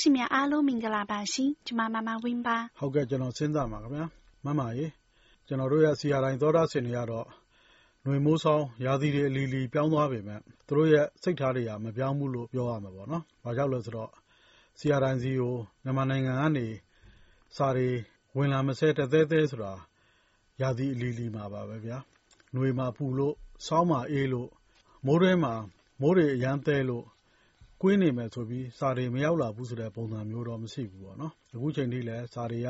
တာရှင်များအားလုံးမင်္ဂလာပါရှင်။ကျွန်မမမဝင်းပါ။ဟုတ်ကဲ့ကျွန်တော်စဉ်းစားပါခင်ဗျာ။မမရေကျွန်တော်တို့ရဲ့စီယာတိုင်းသောတာဆင်တွေကတော့ຫນွေမိုးဆောင်ရာသီတွေအလီလီပြောင်းသွားပေမဲ့သူတို့ရဲ့စိတ်ထားတွေကမပြောင်းဘူးလို့ပြောရမှာပေါ့နော်။ဘာကြောင့်လဲဆိုတော့စီယာတိုင်းစီကိုမြန်မာနိုင်ငံကနေစာတွေဝင်လာမစဲတသေးသေးဆိုတာရာသီအလီလီမှာပါပဲဗျာ။ຫນွေမှာပူလို့စောင်းမှာအေးလို့မိုးတွင်းမှာမိုးတွေအရမ်းသဲလို့ ကွင်းနေမယ်ဆိုပြီး စာတွေ မရောက်လာဘူးဆိုတဲ့ ပုံစံမျိုးတော့ မရှိဘူးပေါ့နော်။အခုချိန်ထိလည်း စာတွေက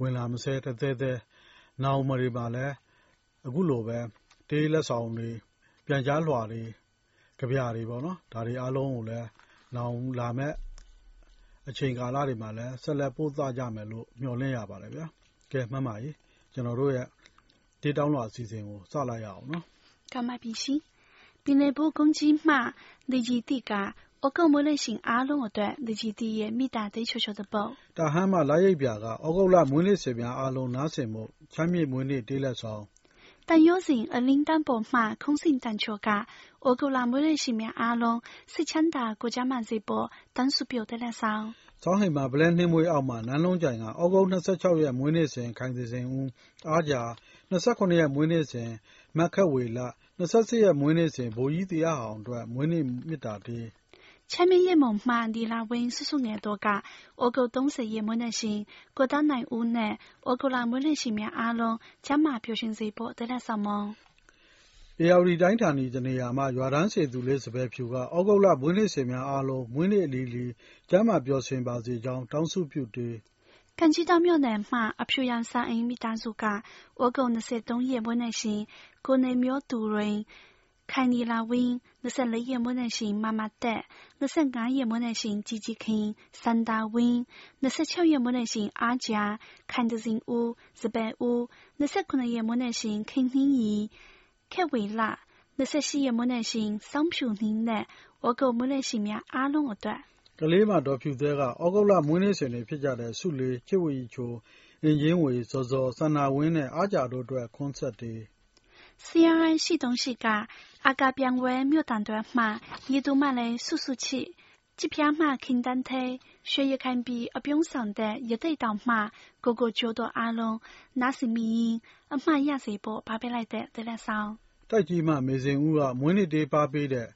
ဝင်လာမစဲတသဲသဲ။နောင်တွေမှာလည်း အခုလိုပဲ တေးလက်ဆောင်တွေ၊ပြန်ကြားလွှာတွေ၊ကဗျာတွေပေါ့နော်။ဒါတွေအားလုံးကိုလည်း နောင်လာမယ့် အချိန်ကာလတွေမှာလည်း ဆက်လက် ပို့သကြမယ်လို့ မျှော်လင့်ရပါတယ်ဗျာ။ကဲ မမရေ ကျနော်တို့ရဲ့ တေးတောင်းလွှာ အစီအစဉ်ကို စလိုက်ရအောင်နော်။ကမ္ဘာပြည်ရှင်ပင်လယ်ပိုကုန်းကြီးမှ လေကြည်သစ်က 我讲莫人信阿龙个段，你是滴个咪打得悄悄的啵？但蛤蟆来一边个，我讲拉莫人身边阿龙拿什么？前面莫人对来扫。但有人而领导拨马空心当枪噶，我讲拉莫人身边阿龙是强大国家蛮直播，但是不要得来扫。早起嘛不冷，你莫要嘛难弄着呀。我讲那些钞票莫人是看这些乌阿家，那些工人莫人是麦克为了，那些职业莫人是无意的也行个，莫人咪打得。ဗိုလ်ကြီးတရားဟောင်အတွက်မွေးနေ့မေတ္တာတေး前面也梦嘛，你那温叔叔年多噶，我个东西也没能行，过到南屋呢，我个那没能行面阿龙，加马表现这波得了什么？ဧရာဝတီတိုင်းဌာနီတနေရာမှာရွာတန်းစေသူလေးစပယ်ဖြူကဩဂုတ်လမွေးနေ့ရှင်များအားလုံးမွေးနေ့အလီလီကျမ်းမာပျော်ရွှင်ပါစေကြောင်းတောင်းဆုပြုတေးကန်ကြီးတောင်မြို့နယ်မှာအဖြူရောင်စာအိမ်မိသားစုကဩဂုတ်23ရက်မွေးနေ့ရှင်ကိုနေမျိုးသူရင် ခိုင်နီလာဝင်း24ရက်မွေးနေ့ရှင်မမတက်25ရက်မွေးနေ့ရှင်ជីជីခင်စန္ဒာဝင်း26ရက်မွေးနေ့ရှင်အားကြာခိုင်တစင်ဦးစပယ်ဦး29ရက်မွေးနေ့ရှင်ခင်နှင်းရီခက်ဝေလာ28ရက်မွေးနေ့ရှင်စောင်းဖြူနှင်းနဲ့ဝကုတ်မွေးနေ့ရှင်များအားလုံးအတွက်ကလေးမဒေါ်ဖြူသဲကဩဂုတ်လမွေးနေ့ရှင်တွေဖြစ်ကြတဲ့စုလေးချစ်ဝီချိုအင်ဂျင်းဝေဇော်ဇော်စန္နာဝင်းနဲ့အားကြာတို့အတွက်ခွန်းဆက်တေး CRI 系统是个阿嘎边位苗当端嘛，一度嘛嘞数数起，这片嘛看单体，学业看比阿边上的一对道嘛，个个觉得阿龙那是民营，阿嘛也是波巴贝来的得来上。တိုက်ကြီးမှမေစင်ဦးကမွေးနေ့တေးပါပေးတဲ့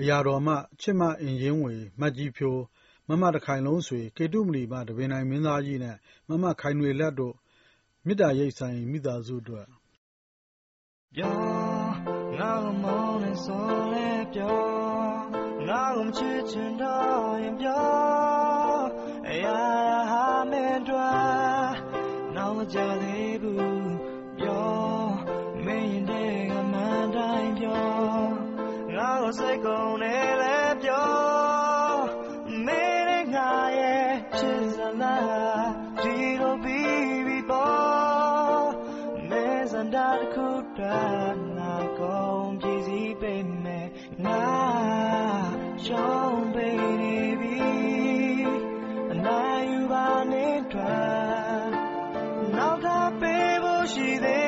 အရာတော်မှချစ်မအင်ရင်ဝေမတ်ကြီးဖြိုးမမတခိုင်လုံးဆွေကေတုမလီမှတပင်နိုင်မင်းသားကြီးနဲ့မမခိုင်ွေလက်တို့မေတ္တာရိပ်ဆိုင်မိသားစုတို့ ပြောငါ့မောင်းနေဆိုလဲပြောငါ့ကိုချစ်ချင်တော့ရင်ပြောအရာဟာမင်းတို့နောက်မကြသေးဘူးပြောမင်းရင်တဲ့ကမှန်တိုင်းပြောငါ့ကိုစိတ်ကုန်နေလဲ ငါကုန်ပြည်စည်းပေမဲ့ငါရှောင်းပေးနေပြီအနိုင်ယူပါနဲ့တွေ့နောက်ထပ်ပေးဖို့ရှိသေး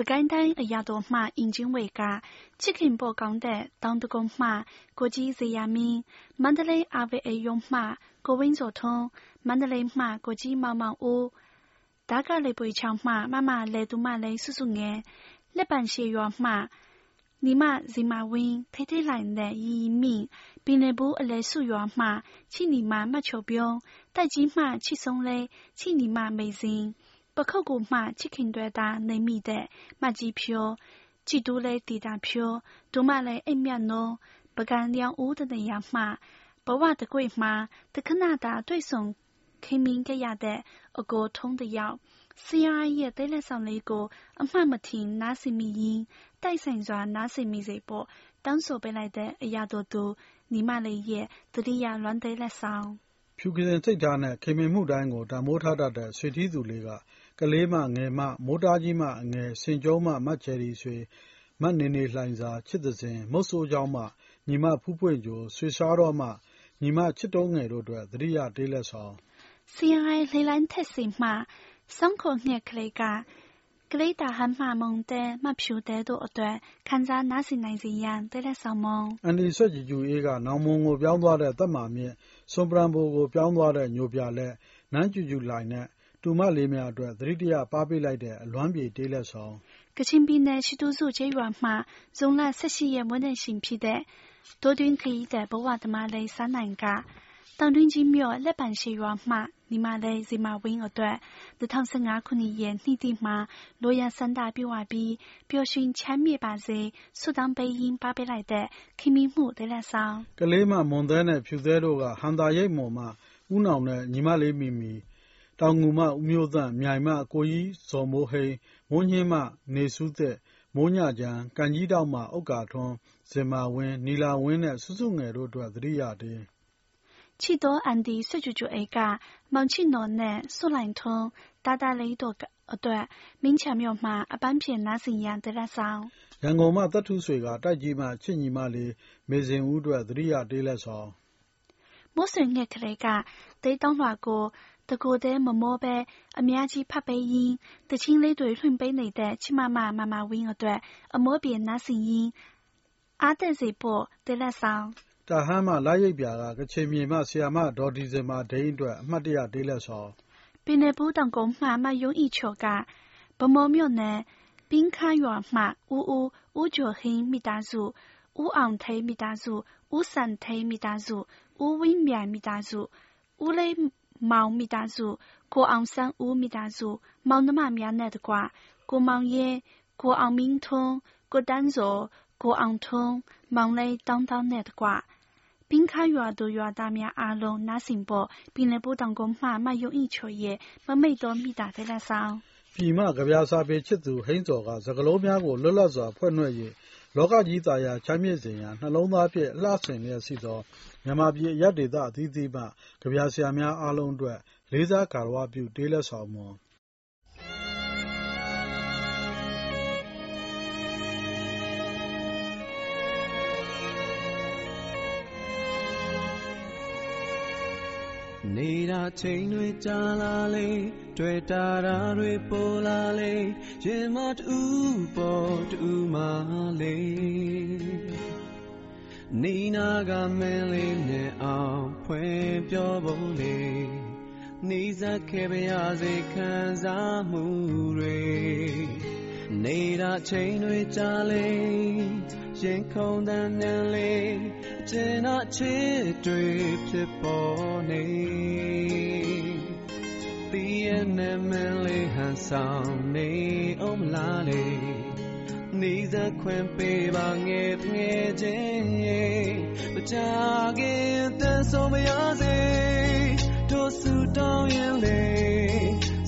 စကိုင်းတိုင်းအရာတော်မှအင်ဂျင်ဝေကချစ်ခင်ပေါ်ကောင်းတဲ့တောင်တကုံမှကိုကြီးဇေယမင်းမန္တလေး RVA ရုံးမှကိုဝင်းစောထွန်းမန္တလေးမှကိုကြီးမောင်မောင်ဦးဒါကလေပွေချောင်းမှမမလေသူမလေးစုစုငယ်လက်ပံရှေရွာမှ尼玛日玛温推推来的一命，并内部二来数月嘛，去尼玛马球标，带金马去送嘞，去尼玛没人， 不考过嘛去看多大内米的马机票，几度嘞抵达票，多马嘞一面喏，不干两屋的那样嘛，不挖的贵嘛，得加拿大对送，开明个呀的，一个通的药。CRI ရဲ့တဲလက်ဆောင်လေးကိုအမှတ်မထင်နားဆင်မိရင်တိုက်ဆိုင်စွာနားဆင်မိစေဖို့တောင်းဆိုပေးလိုက်တဲ့အရာတော်သူညီမလေးရဲ့ဒုတိယလွမ်းတဲလက်ဆောင်။ဖြူကစင်စိတ်ထားနဲ့ခင်မင်မှုတိုင်းကိုတန်ဖိုးထားတတ်တဲ့ဆွေထီးသူလေးက ကလေးမှငယ်မှမိုးတားကြီးမှအငယ် ဆင်ကျုံးမှမချယ်ရီဆွေမနေနေလှိုင်စာချစ်သစဉ်မုတ်ဆိုးကြောင်းမှညီမဖူးပွင့်ကြို ဆွေစားတော့မှညီမချစ်တုံးငယ်တို့အတွက် သတိရတေးလက်ဆောင် CRI လှိုင်းလိုင်းထက်စီမှ ဆုံးခုငှက်ကလေးက ကလေးတာဟန်မှမုံတဲ့မဖြူတဲ့တို့အတွက် ခံစားနားဆင်နိုင်စေရန်တဲလက်ဆောင်မုံအန်ဒီဆွက်ကြည်ကျူအေးက နောင်မုံကို ပြောင်းသွားတဲ့ သက်မာမြင့်စွန်ပရန်ဘိုကို ပြောင်းသွားတဲ့ ညိုပြလက် နန်းကျူကျူလိုင်နဲ့ တူမလေးများအတွက် သတိတရပါပေးလိုက်တဲ့ အလွမ်းပြေတေးလက်ဆောင် ကချင်ပြည်နယ် ရှိတူစုကျေးရွာမှာဇုံလ18ရက် မွေးနေ့ရှင်ဖြစ်တဲ့多တွင်းခရီးတဲ့ဘဝသမားလေးစန်းနိုင်က တောင်တွင်းကြီးမြို့ လက်ပံရှည်ရွာမှ ညီမလေးဇီမာဝင်းအတွက်2015ခုနှစ်ရဲ့ နှစ်တိမှာလိုရဆန္ဒပြုဝပြီး ပျော်ရွှင်ချမ်းမြေ့ပါစေ ဆုတောင်းပေးရင်းပါပေးလိုက်တဲ့ ခင်မီမှုတလက်ဆောင် ကလေးမ မွန်သဲနဲ့ ဖြူသဲတို့ကဟန်တာရိတ်မွန်မှဥနောင်နဲ့ ညီမလေးမီမီ တောင်ငူမှ ဦးမျိုးသန့်၊မြိုင်မှ ကိုကြီးဇော်မိုးဟိန်း၊မိုးညှင်းမှ နေဆူးသစ်၊မိုးညခြံ၊ကန်ကြီးထောင့်မှ ဥက္ကာထွန်း၊ဇင်မာဝင်း၊နီလာဝင်းနဲ့ စုစုငယ်တို့အတွက် သတိရသည်။ချစ်တော်အန်တီ စစ်ကြိုကြိုအိုက်က မောင်ချစ်နော်နဲ့ စိုနိုင်ထွန်း၊ဒါးဒါးလေးတို့အတွက် မင်းခြံမြို့မှာ အပန်းဖြေနားဆင်ရန် သီလဆောင်။ရန်ကုန်မှ သက်ထူးဆွေက တိုက်ကြီးမှ ချစ်ညီမလေး မေဇင်ဦးအတွက် သတိရတေးလက်ဆောင်။မိုးစိန်ငှက်ကလေးက တေးသံလွှာကို တကူတဲ့မမောပဲအများကြီးဖတ်ပေးရင်းတချင်းလေးတွေလွှင့်ပေးနေတဲ့ချစ်မမမမဝင်းအတွက်အမောပြေနားဆင်ရင်းအားတက်စေဖို့တေးလက်ဆောင်တာဟန်းမှလရိပ်ပြာကကချင်မြေမှဆရာမဒေါ်ဒီဇင်မာဒိန်းအတွက်အမှတ်တရတေးလက်ဆောင်ပင်နယ်ဘူးတောင်ကုန်းမှမယုံဤချော်ကဗမော်မြို့နယ်ပင်းခါရွာမှဦးဦးဦးကျော်ဟင်းမိသားစုဦးအောင်ထိန်မိသားစုဦးစံထိန်မိသားစုဦးဝင်းမြိုင်မိသားစုဦးလေး မောင်မိသားစု ကိုအောင်ဆန်းဦးမိသားစု မောင်နှမများနဲ့တကွ ကိုမောင်ရဲ ကိုအောင်မင်းထွန်း ကိုတန်းစောကိုအောင်ထွန်း မောင်လေးတောင်းတောင်းနဲ့တကွ滨卡ရွာသူရွာသားများအားလုံး နားဆင်ဖို့ ပင်လယ်ပိုးတောင်ကုန်းမှ မယုံဤချိုရဲ့ မမိတ်တော်မိတာတဲ့လက်ဆောင် ပြည်မကြပြာစာပေချစ်သူ ဟိန်းစော်က စကလုံးများကို လွတ်လပ်စွာ ဖွင့်နှဲ့၍လောကကြီးသာယာ ချမ်းမြေ့စေရန် နှလုံးသားဖြင့်လှဆင်လျက်ရှိသော မြန်မာပြည် အရပ်ဒေသ အသီးသီးမှကြပြာဆရာများအားလုံးအတွက် လေးစားဂါရဝပြု တေးလက်ဆောင်မွန် နေတာချိန်တွေကြာလာလေတွေ့တာတာတွေပေါ်လာလေရင်မတူပေါ်တူမလေးနီနာကမင်းလေးနဲ့အောင်ဖွင့်ပြောဖို့လေနေစခဲ့ပါရစေခံစားမှုတွေနေတာချိန်တွေကြာလေ ရင်ခုန်တဲ့နည်းလေးကျင်နာချစ်တွေဖြစ်ပေါ်နေတီးရဲ့နာမည်လေးဟန်ဆောင်နေအောင်လားလေနေစခွင့်ပေးပါငယ်ငယ်ချင်းမကြခင်တန်ဆုံးမရစေတို့စုတောင်းရင်လေ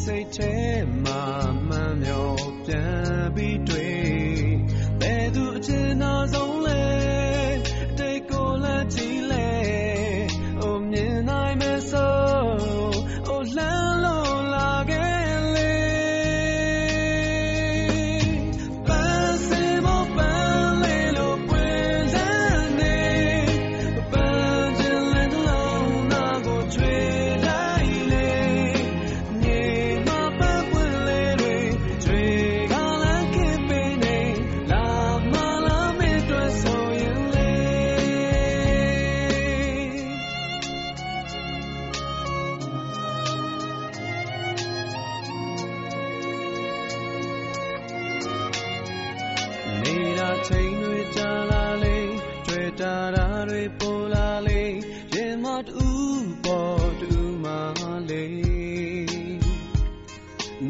စိတ်ထဲမှာမှန်မြော်ပြန်ပြီးတွေ့ဘ ယ်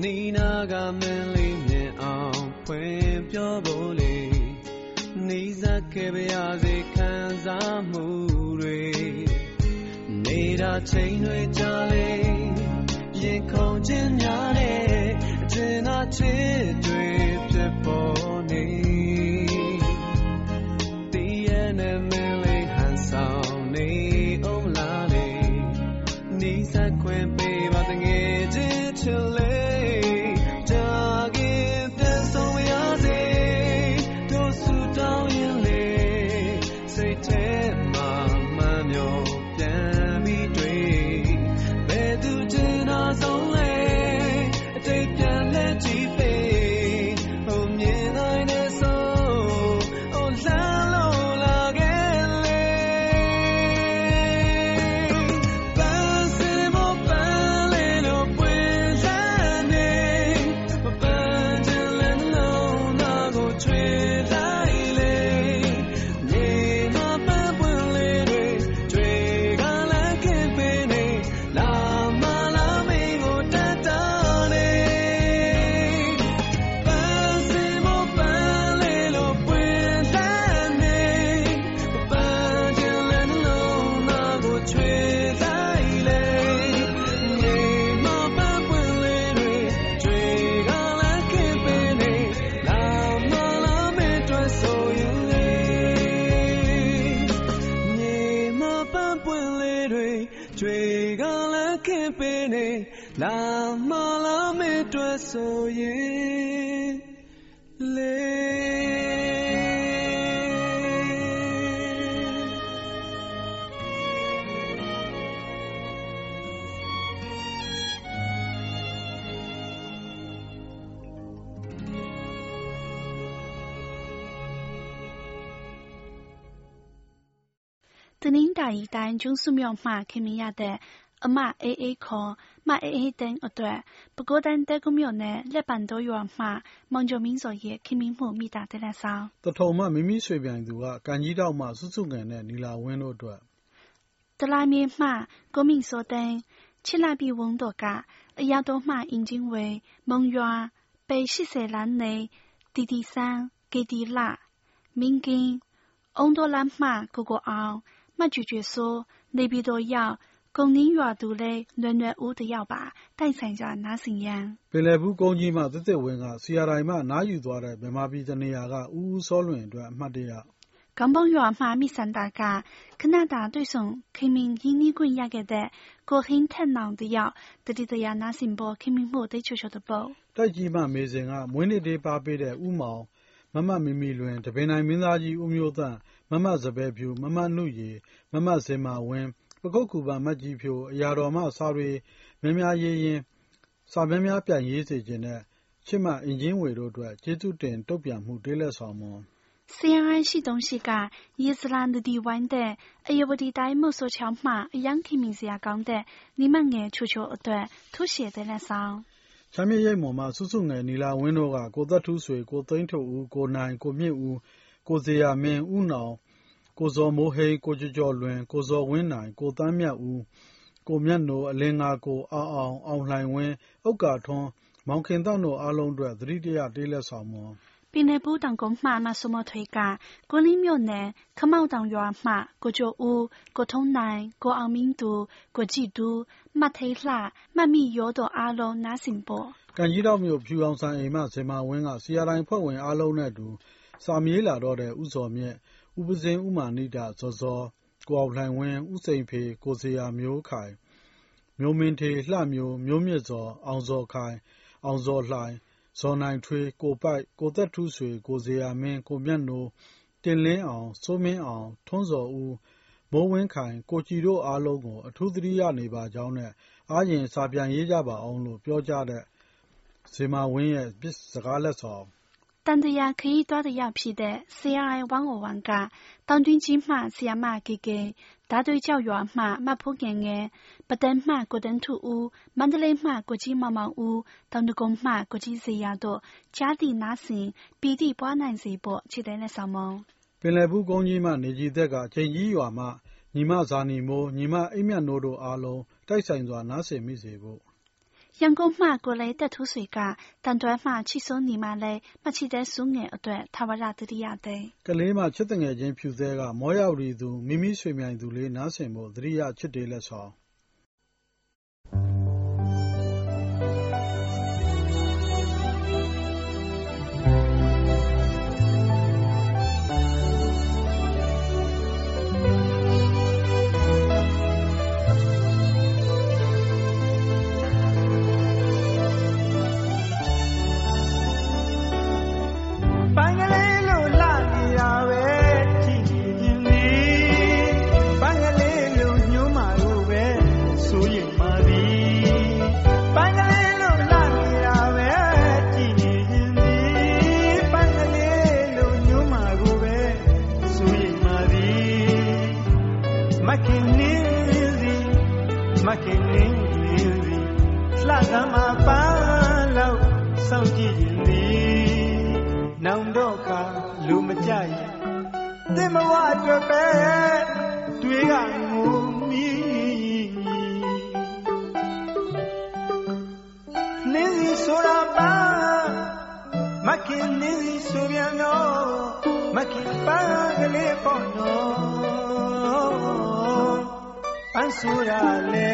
နီနာကမင်းလေးမြင်အောင်ဖွင့်ပြောဖို့လေနေစခဲ့ပါရစေခံစားမှုတွေနေတာချိန်တွေကြာလေရင်ခုန်ခြင်းများတဲ့အကျဉ်းသာချစ်တွေဖြစ်ပေါ် ခင်ပေးနေလာမလာမင်းတွေ့ဆိုရင်လေတနင်္သာရီတိုင်းကျွန်းစုမြို့မှခင်မင်ရတဲ့ အမအေးအေးခေါ် မအေးအေးသိန်းအတွက် ပဲခူးတိုင်း၊သဲကူးမြို့နယ်၊လက်ပံတိုးရွာမှ မောင်ကျော်မင်းဇော်ရဲ့ ခင်မင်မှု မေတ္တာသင်းနဲ့ဆောင်။သထုံအမတ် မမိရွှေပြိုင်သူက ကံကြီးထောင့်မှ စုစုငယ်နဲ့ နီလာဝင်းတို့အတွက် ဒလမြေမှ ကိုမြင့်စိုးသိန်း၊ချစ်လှပြည့်ဝင်းတို့က အရာတော်မှ ယဉ်ကျေးဝေ၊မုံရွာ၊ပေ ၈၀ လမ်းနေ၊တီတီဆန်း၊ကေတီလှ၊မင်းကင်း၊အုန်းတောလမ်းမှ ကိုကိုအောင်၊မကြွယ်ကြွယ်စိုး နေပြည်တော်ရောက် ကုံနင်းရွာသူလေးလွယ်လွယ်ဦးတယောက်ပါတိုက်ဆိုင်ကြနားစင်ရန်ပင်လယ်ဘူးကုန်းကြီးမှတစ်တစ်ဝင်းကစီယာတိုင်းမှနားယူသွားတဲ့မြန်မာပြည်တနေရာကဦးဦးစောလွင်အတွက်အမှတ်တရ港邦ရွာမှမိစန္ဒာကခဏတာတွေ့ဆုံခင်မင်ရင်းနှီးခွင့်ရခဲ့တဲ့ကိုဟင်းထက်နောင်တယောက်တတိတရာနားစင်ပေါ်ခင်မင်မှုတိတ်ချိုချိုတပုတ်တိုက်ကြီးမှမေစင်ကမွေးနေ့တေးပါပေးတဲ့ဥမောင်မမမီမီလွင်တပင်နိုင်မင်းသားကြီးဦးမျိုးသန့်မမစပယ်ဖြူမမနုရီမမစင်မာဝင်း ပခုက္ကူပန် မကျည်ဖြို အရာတော်မှ စာတွေများများရေးရင်း စာများများ ပြန်ရေးစေချင်တဲ့ ချစ်မအင်ကြင်းဝေတို့အတွက် ကျေးဇူးတင် တုံ့ပြန်မှု တွေးလက်ဆောင်မွန် CNI 系统ရှိက ရေစလာနဒီဝိုင်းတဲ့ ဧရာဝတီတိုင်းမို့ဆိုချောင်းမှ အရမ်းခင်မင်စရာကောင်းတဲ့ နိမတ်ငယ်ချိုချိုအတွက် ထူးရှည်တဲ့လက်ဆောင်ချမ်းမြေ့ရိပ်မော်မှ စုစုငယ် နီလာဝင်းတို့က ကိုသက်ထူးဆွေ၊ကိုသိန်းထွဋ်ဦး၊ကိုနိုင်၊ကိုမြင့်ဦး၊ကိုဇေယျာမင်း၊ဦးနောင် ကိုဇော်မိုးဟိန်း ကိုကျော်ကျော်လွင် ကိုဇော်ဝင်းနိုင် ကိုတန်းမြတ်ဦး ကိုမြတ်နိုအလင်းငါကို အောင်အောင် အောင်လှိုင်ဝင်း ဥက္ကာထွန်း မောင်ခင်တောက်တို့အားလုံးအတွက် သတိတရ တေးလက်ဆောင်မွန်ပြည်နယ်ဘူးတောင်ကုန်းမှ မဆုမထွေကကိုလင်းမြို့နယ် ခမောက်တောင်ရွာမှ ကိုကျော်ဦး ကိုထုံးနိုင် ကိုအောင်မင်းသူ ကိုကြည်သူမတ်ထိလှမတ်မိရောတော်အားလုံး နားစင်ပေါ်ကန်ကြီးတောက်မြို့ ဖြူအောင်ဆိုင်အိမ်မှဇင်မာဝင်းကစီယာတိုင်းဖွဲ့ဝင်အားလုံးနဲ့အတူ စာမြေးလာတော့တဲ့ဥစော်မြင့် ဥပဇင်းဥမာနိဒ ဇော်ဇော် ကိုအောင်လှိုင်ဝင်းဥစိန်ဖေ ကိုဇေယျမျိုးခိုင် မျိုးမင်းထေလှမျိုး မျိုးမြင့်စော် အောင်စော်ခိုင် အောင်စော်လှိုင် ဇော်နိုင်ထွေး ကိုပိုက် ကိုသက်ထူးဆွေ ကိုဇေယျမင်း ကိုမြတ်နိုး တင်လင်းအောင် စိုးမင်းအောင် ထွန်းစော်ဦး မိုးဝင်းခိုင် ကိုကြည်တို့အားလုံးကို အထူးသတိရနေပါကြောင်းနဲ့ အားရင် စာပြန်ရေးကြပါအောင်လို့ ပြောကြတဲ့ ဇေမာဝင်းရဲ့ပြစ်စကားလက်ဆောင် တန်တရာခရီးသွားတဲ့ရောက်ဖြစ်တဲ့ CRI ဝမ်ဝဝမ်က တောင်တွင်းကြီးမှဆီယာမကေကေ ဓာတွေကြောက်ရွာမှမတ်ဖိုးငယ်ငယ်ပတန်မှ ကိုတန်းထူဦး မန္တလေးမှ ကိုကြီးမောင်မောင်ဦး တောင်တကုံမှ ကိုကြီးစေရတို့ ကြားသည့်နားစဉ်ပီတိပွားနိုင်စေဖို့ ခြေတဲ့လက်ဆောင်မုံတပင်လယ်ဘူးကုန်းကြီးမှ နေကြည်သက်ကချိန်ကြီးရွာမှ ညီမဇာနီမိုး ညီမအိမ်မြတ်နိုးတို့အားလုံး တိုက်ဆိုင်စွာ နားဆင်မိစေဖို့ ရန်ကုန်မှကိုလေးတက်ထူးဆွေကတန်တွဲမှချီစိုးညီမလေးမချီတဲ့စုငယ်အတွက်ထာဝရတတိယတဲ့ကလေးမှချစ်တငယ်ချင်းဖြူစဲကမောရောက်ရီသူမိမိဆွေမြိုင်သူလေးနားဆင်ဖို့တတိယချစ်တေးလက်ဆောင် သမ္မာပါလောက်စောင့်ကြည့်ရင်ဒီနောင်တော့ကလူမကြရင်သင်မဝအတွက်ပဲတွေးကငိုမိနေစီဆိုတာပါမခင်နေစီဆိုပြန်တော့မခင်ပါကလေးပေါ့နော်ပန်းဆိုတာလေ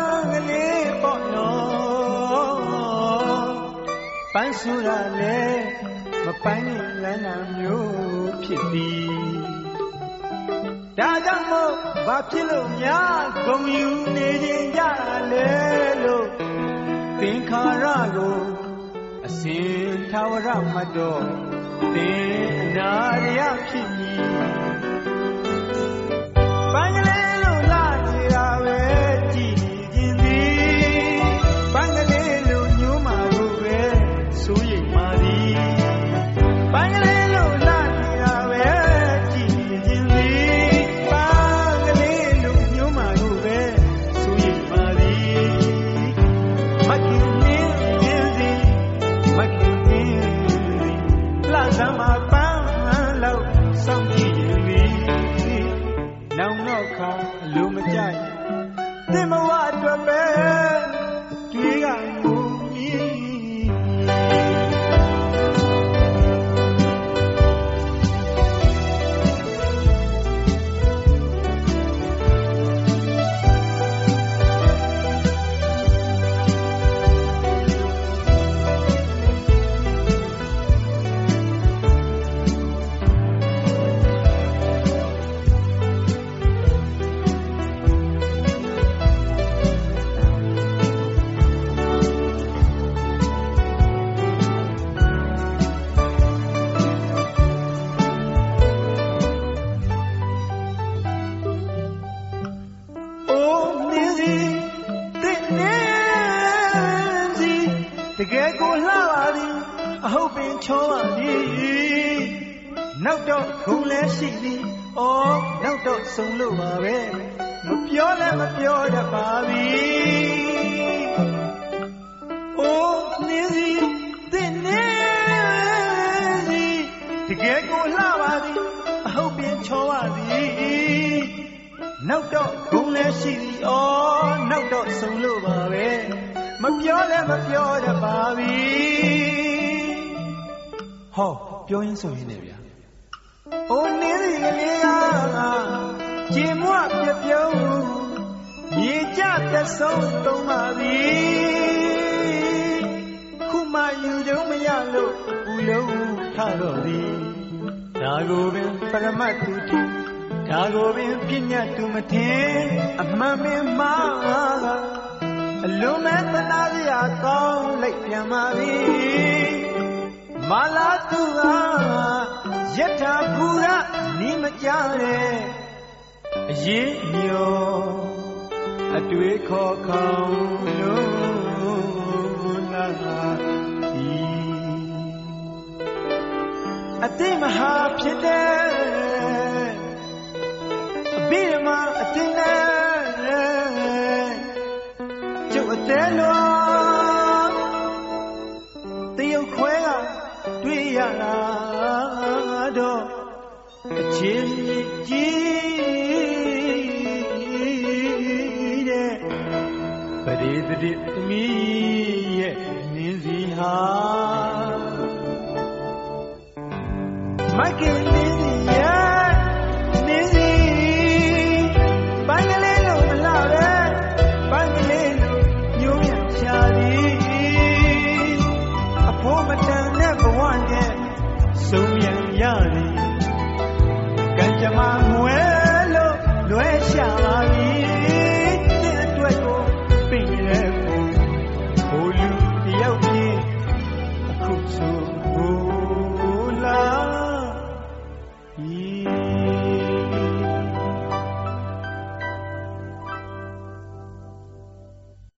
ဆိုတာလေမပိုင်းနိုင်လမ်းနာမျိုးဖြစ်သည်ဒါကြောင့်မို့ဘာဖြစ်လို့များဂုံယူနေခြင်းကြလဲလို့သင်္ခါရကိုအစင်သာဝရမတော်သင်အနာရဖြစ် ဆုံးလို့ပါပဲမပြောလဲမပြောတတ်ပါပြီအိုးနင်းစီသင်နေစီတကယ်ကိုလှပါသည်အဟုတ်ပင်ချောပါသည်နောက်တော့ဂုံလဲရှိသည်အော်နောက်တော့ဆုံးလို့ပါပဲမပြောလဲမပြောတတ်ပါပြီဟောပြောရင်းဆိုရင်းနေ ဗျာအိုးနင်းစီကလေးကရေမွပြပြုံးမြေကြသက်ဆုံးသုံးပါပြီခုမှယူကြုံမရလို့ဘူးလုံးထတော့သည်ဒါကိုပင်ပရမတ်သူထဒါကိုပင်ပြညတ်သူမထင်အမှန်ပင်မှားအလုံးမဲ့သနာစရာကောင်းလိုက်ပြန်ပါပြီမာလာသူက ယထာဘူရနီးမကြတဲ့အရေးမျောအတွေ့ခေါ်ခေါင်လို့လာဒီအတိမဟာဖြစ်တဲ့အဘိဓမ္မာအတင်းနဲ့ကျုပ်အသေးလို့ တော့အချင်းကြီးတဲ့ပရိသတိသမီးရဲ့နင်းစီဟာမိုက်ကင်း